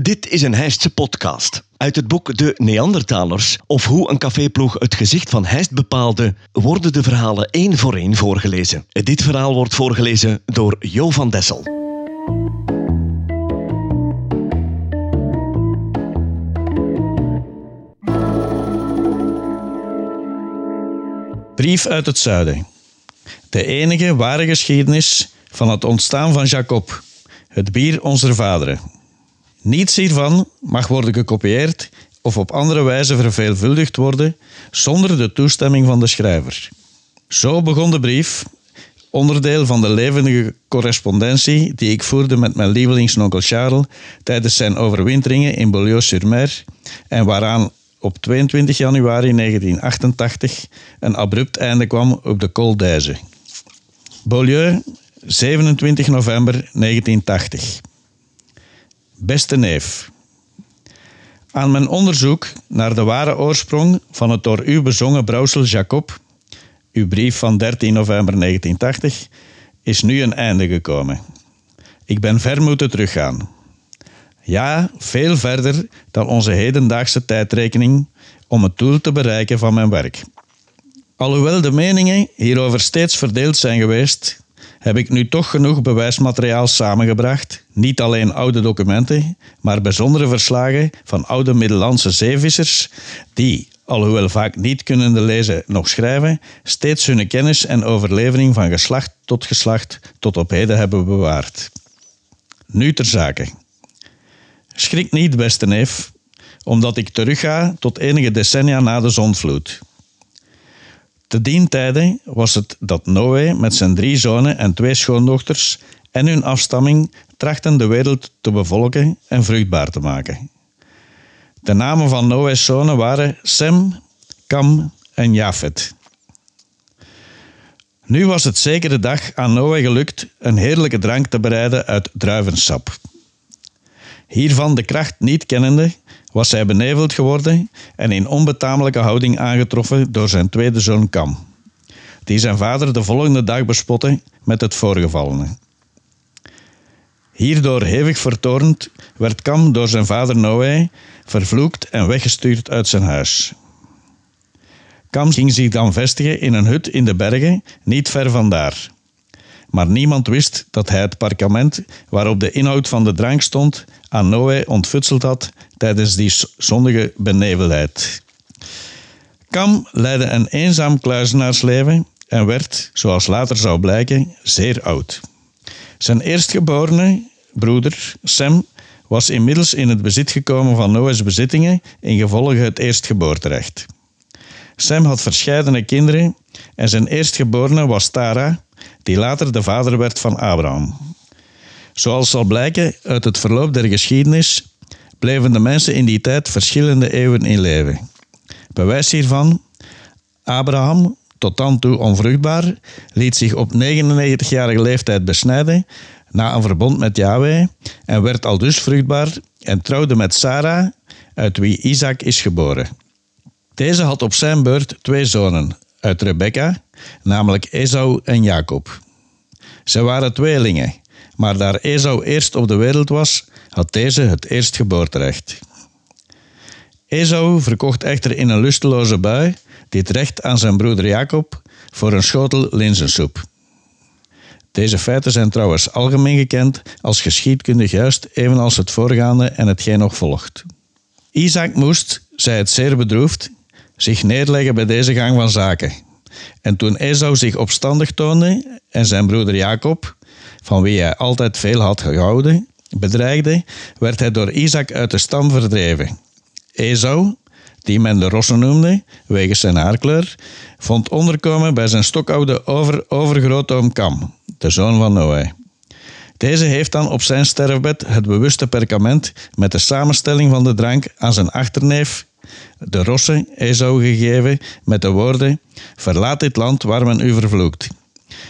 Dit is een Heistse podcast. Uit het boek De Neandertalers, of hoe een caféploeg het gezicht van Heist bepaalde, worden de verhalen één voor één voorgelezen. Dit verhaal wordt voorgelezen door Jo van Dessel. Brief uit het zuiden. De enige ware geschiedenis van het ontstaan van Jacob, het bier onze vaderen. Niets hiervan mag worden gekopieerd of op andere wijze verveelvuldigd worden zonder de toestemming van de schrijver. Zo begon de brief, onderdeel van de levendige correspondentie die ik voerde met mijn lievelingsnonkel Charles tijdens zijn overwinteringen in Beaulieu-sur-Mer en waaraan op 22 januari 1988 een abrupt einde kwam op de Col d'Aise. Beaulieu, 27 november 1980. Beste neef, aan mijn onderzoek naar de ware oorsprong van het door u bezongen brouwsel Jacob, uw brief van 13 november 1980, is nu een einde gekomen. Ik ben ver moeten teruggaan. Ja, veel verder dan onze hedendaagse tijdrekening om het doel te bereiken van mijn werk. Alhoewel de meningen hierover steeds verdeeld zijn geweest, heb ik nu toch genoeg bewijsmateriaal samengebracht. Niet alleen oude documenten, maar bijzondere verslagen van oude Middellandse zeevissers die, alhoewel vaak niet kunnende lezen nog schrijven, steeds hun kennis en overlevering van geslacht tot geslacht tot op heden hebben bewaard. Nu ter zake. Schrik niet, beste neef, omdat ik terugga tot enige decennia na de zondvloed. Te dien was het dat Noé met zijn drie zonen en twee schoondochters en hun afstamming trachten de wereld te bevolken en vruchtbaar te maken. De namen van Noé's zonen waren Sem, Kam en Jafet. Nu was het zekere dag aan Noé gelukt een heerlijke drank te bereiden uit druivensap. Hiervan de kracht niet kennende, was hij beneveld geworden en in onbetamelijke houding aangetroffen door zijn tweede zoon Kam, die zijn vader de volgende dag bespotte met het voorgevallene. Hierdoor hevig vertoornd werd Kam door zijn vader Noé vervloekt en weggestuurd uit zijn huis. Kam ging zich dan vestigen in een hut in de bergen, niet ver vandaar. Maar niemand wist dat hij het parkament waarop de inhoud van de drank stond aan Noé ontfutseld had tijdens die zondige benevelheid. Kam leidde een eenzaam kluizenaarsleven en werd, zoals later zou blijken, zeer oud. Zijn eerstgeborene broeder, Sem, was inmiddels in het bezit gekomen van Noah's bezittingen in gevolge het eerstgeboorterecht. Sem had verscheidene kinderen en zijn eerstgeborene was Tara, die later de vader werd van Abraham. Zoals zal blijken uit het verloop der geschiedenis, bleven de mensen in die tijd verschillende eeuwen in leven. Bewijs hiervan, Abraham, tot dan toe onvruchtbaar, liet zich op 99-jarige leeftijd besnijden na een verbond met Yahweh en werd al dus vruchtbaar en trouwde met Sarah, uit wie Isaac is geboren. Deze had op zijn beurt twee zonen uit Rebecca, namelijk Esau en Jacob. Ze waren tweelingen, maar daar Esau eerst op de wereld was, had deze het eerstgeboorterecht. Esau verkocht echter in een lusteloze bui dit recht aan zijn broeder Jacob voor een schotel linzensoep. Deze feiten zijn trouwens algemeen gekend als geschiedkundig juist, evenals het voorgaande en hetgeen nog volgt. Isaac moest, zij het zeer bedroefd, zich neerleggen bij deze gang van zaken. En toen Esau zich opstandig toonde en zijn broeder Jacob, van wie hij altijd veel had gehouden, bedreigde, werd hij door Isaac uit de stam verdreven. Esau, die men de rossen noemde, wegens zijn haarkleur, vond onderkomen bij zijn stokoude over, overgrootoom Kam, de zoon van Noé. Deze heeft dan op zijn sterfbed het bewuste perkament met de samenstelling van de drank aan zijn achterneef, de rosse Esau, gegeven met de woorden: Verlaat dit land waar men u vervloekt.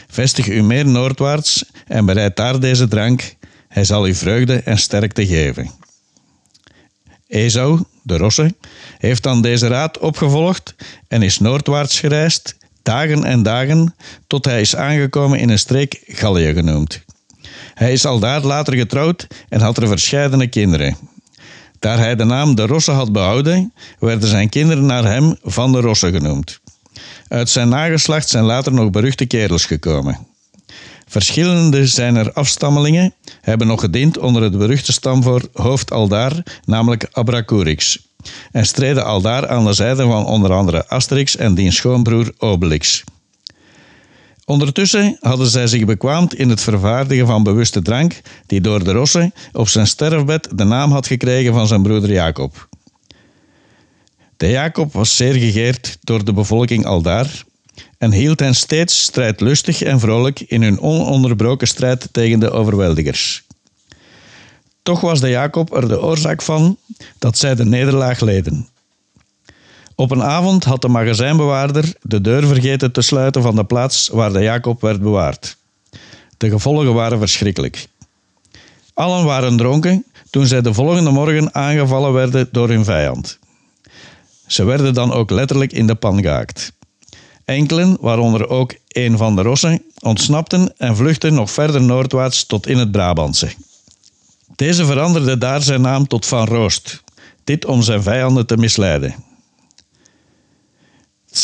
Vestig u meer noordwaarts en bereid daar deze drank. Hij zal u vreugde en sterkte geven. Esau, de rosse, heeft dan deze raad opgevolgd en is noordwaarts gereisd, dagen en dagen, tot hij is aangekomen in een streek Gallië genoemd. Hij is al daar later getrouwd en had er verscheidene kinderen. Daar hij de naam de Rosse had behouden, werden zijn kinderen naar hem Van de Rosse genoemd. Uit zijn nageslacht zijn later nog beruchte kerels gekomen. Verschillende zijn er afstammelingen hebben nog gediend onder het beruchte stamvoor hoofd Aldaar, namelijk Abracourix, en streden aldaar aan de zijde van onder andere Asterix en diens schoonbroer Obelix. Ondertussen hadden zij zich bekwaamd in het vervaardigen van bewuste drank, die door de Rosse op zijn sterfbed de naam had gekregen van zijn broeder Jacob. De Jacob was zeer gegeerd door de bevolking aldaar en hield hen steeds strijdlustig en vrolijk in hun ononderbroken strijd tegen de overweldigers. Toch was de Jacob er de oorzaak van dat zij de nederlaag leden. Op een avond had de magazijnbewaarder de deur vergeten te sluiten van de plaats waar de Jacob werd bewaard. De gevolgen waren verschrikkelijk. Allen waren dronken toen zij de volgende morgen aangevallen werden door hun vijand. Ze werden dan ook letterlijk in de pan gehaakt. Enkelen, waaronder ook een van de Rossen, ontsnapten en vluchtten nog verder noordwaarts tot in het Brabantse. Deze veranderde daar zijn naam tot Van Roost, dit om zijn vijanden te misleiden.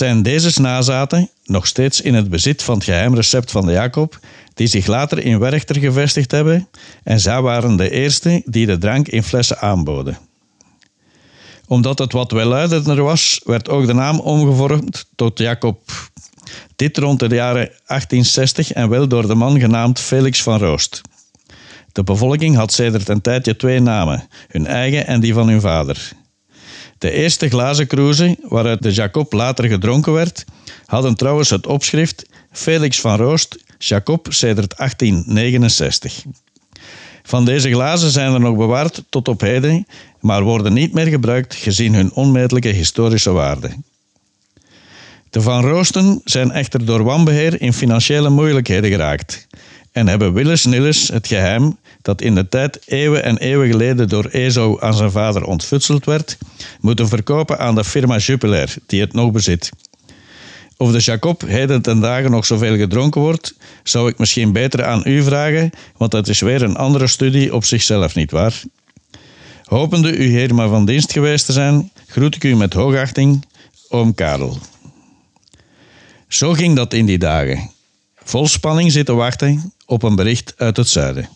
Zijn deze nazaten, nog steeds in het bezit van het geheim recept van de Jacob, die zich later in Werchter gevestigd hebben en zij waren de eerste die de drank in flessen aanboden. Omdat het wat welluidender was, werd ook de naam omgevormd tot Jacob. Dit rond de jaren 1860 en wel door de man genaamd Felix van Roost. De bevolking had sedert een tijdje twee namen, hun eigen en die van hun vader. De eerste glazen cruise, waaruit de Jacob later gedronken werd, hadden trouwens het opschrift Felix van Roost, Jacob sedert 1869. Van deze glazen zijn er nog bewaard tot op heden, maar worden niet meer gebruikt gezien hun onmetelijke historische waarde. De Van Roosten zijn echter door wanbeheer in financiële moeilijkheden geraakt en hebben willens nillens het geheim dat in de tijd eeuwen en eeuwen geleden door Ezo aan zijn vader ontfutseld werd, moeten verkopen aan de firma Jupiler, die het nog bezit. Of de Jacob heden ten dagen nog zoveel gedronken wordt, zou ik misschien beter aan u vragen, want dat is weer een andere studie op zichzelf, nietwaar? Hopende u hier maar van dienst geweest te zijn, groet ik u met hoogachting, oom Karel. Zo ging dat in die dagen. Vol spanning zitten wachten op een bericht uit het zuiden.